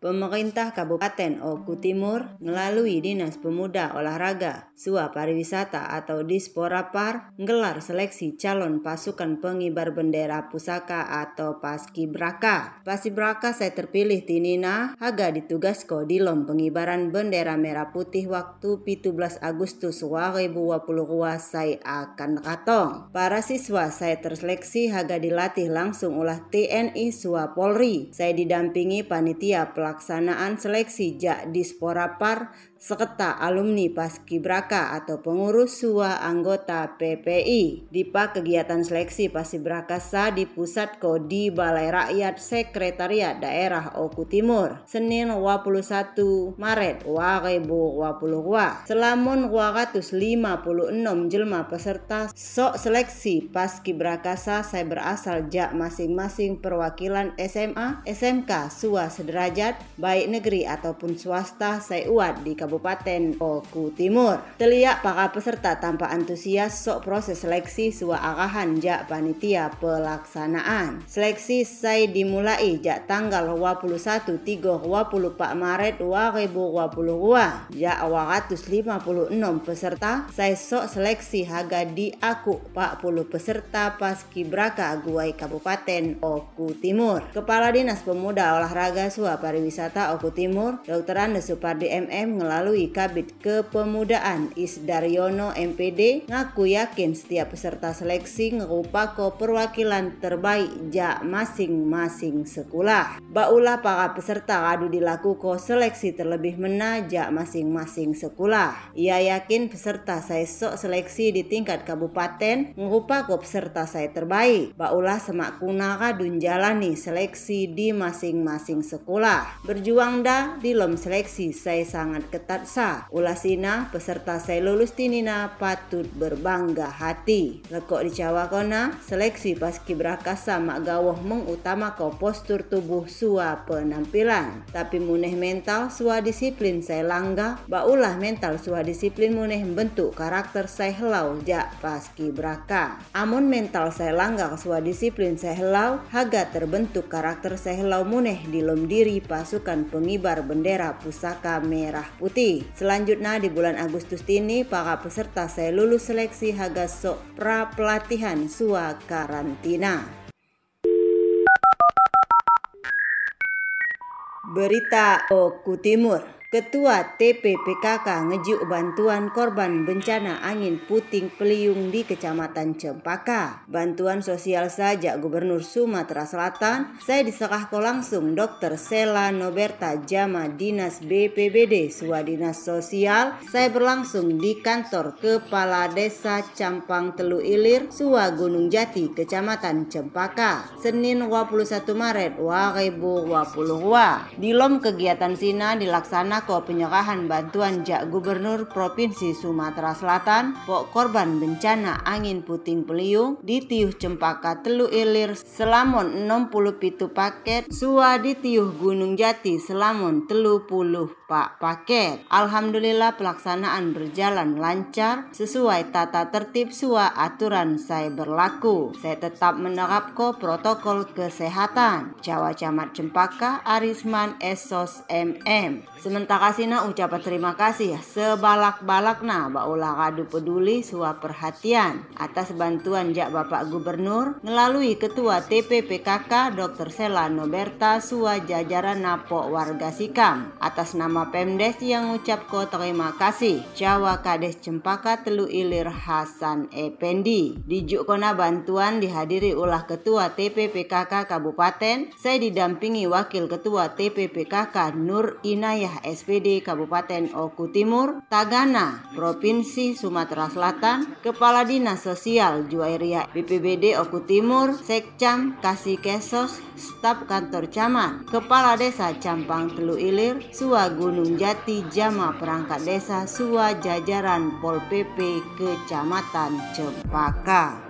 Pemerintah Kabupaten Oku Timur melalui Dinas Pemuda Olahraga, Sua Pariwisata atau Disporapar menggelar seleksi calon pasukan pengibar bendera pusaka atau Paskibraka. Paskibraka saya terpilih Tinina Haga ditugasko di lom pengibaran bendera merah putih waktu 17 Agustus 2022 saya akan katong. Para siswa saya terseleksi Haga dilatih langsung ulah TNI Sua Polri. Saya didampingi panitia pelaksanaan pelaksanaan seleksi Jak Disporapar seketa alumni Paskibraka atau pengurus SUA anggota PPI. Dipa kegiatan seleksi Paskibrakasa di Pusat Kodi Balai Rakyat Sekretariat Daerah Oku Timur, Senin 21 Maret 2022. Selamun 256 jelma peserta sok seleksi Paskibrakasa saya berasal jak masing-masing perwakilan SMA, SMK, SUA sederajat, baik negeri ataupun swasta saya uat di Kabupaten Oku Timur. Teliak para peserta tanpa antusias sok proses seleksi sua arahan jak panitia pelaksanaan. Seleksi saya dimulai jak tanggal 21 3 24 Maret 2022. Jak 256 peserta saya sok seleksi harga di aku 40 peserta paskibraka Guai Kabupaten Oku Timur. Kepala Dinas Pemuda Olahraga Sua Pariwisata Oku Timur, Dr. Andes Supardi MM melalui Kabit Kepemudaan Isdaryono MPD ngaku yakin setiap peserta seleksi ngerupako perwakilan terbaik ja masing-masing sekolah. Baulah para peserta adu dilakukan seleksi terlebih mena ja masing-masing sekolah. Ia yakin peserta saya sok seleksi di tingkat kabupaten ngerupako peserta saya terbaik. Baulah semak kunara dun jalani seleksi di masing-masing sekolah. Berjuang dah di lom seleksi saya sangat ketat sa. Ulasina peserta saya lulus tinina patut berbangga hati. Lekok di cawakona seleksi paski brakasa mak gawah mengutama kau postur tubuh sua penampilan. Tapi muneh mental sua disiplin saya langga. Baulah mental sua disiplin muneh bentuk karakter saya helau jak paski braka. Amun mental saya langga sua disiplin saya helau haga terbentuk karakter saya helau muneh di lom diri pasukan pengibar bendera pusaka merah putih. Selanjutnya di bulan Agustus ini para peserta saya lulus seleksi haga sok pra pelatihan sua karantina. Berita Oku Timur Ketua TPPKK ngejuk bantuan korban bencana angin puting peliung di Kecamatan Cempaka. Bantuan sosial saja Gubernur Sumatera Selatan, saya diserahkan langsung Dr. Sela Noberta Jama Dinas BPBD Suadinas Sosial. Saya berlangsung di kantor Kepala Desa Campang Telu Ilir, Sua Gunung Jati, Kecamatan Cempaka. Senin 21 Maret 2022. Di lom kegiatan Sina dilaksanakan ko penyerahan bantuan jak Gubernur Provinsi Sumatera Selatan pok korban bencana angin puting peliung di tiuh Cempaka Telu Ilir selamon 60 pitu paket sua di tiuh Gunung Jati selamon telu puluh pak paket. Alhamdulillah pelaksanaan berjalan lancar sesuai tata tertib sua aturan saya berlaku. Saya tetap menerapkan protokol kesehatan. Jawa Camat Cempaka Arisman Esos MM. Sementara takasina ucapan terima kasih sebalak-balakna baulah kadu peduli suap perhatian atas bantuan jak Bapak Gubernur melalui Ketua TPPKK Dr. Sela Noberta Sua jajaran Napo warga Sikam atas nama Pemdes yang ucap ko terima kasih. Jawa Kades Cempaka Telu Ilir Hasan Ependi dijuk kona bantuan dihadiri ulah Ketua TPPKK Kabupaten. Saya didampingi Wakil Ketua TPPKK Nur Inayah SPD Kabupaten Oku Timur, Tagana, Provinsi Sumatera Selatan, Kepala Dinas Sosial Juwairia BPBD Oku Timur, Sekcam Kasih Kesos, Staf Kantor Camat, Kepala Desa Campang Telu Ilir, Sua Gunung Jati Jama Perangkat Desa Sua Jajaran Pol PP Kecamatan Cempaka.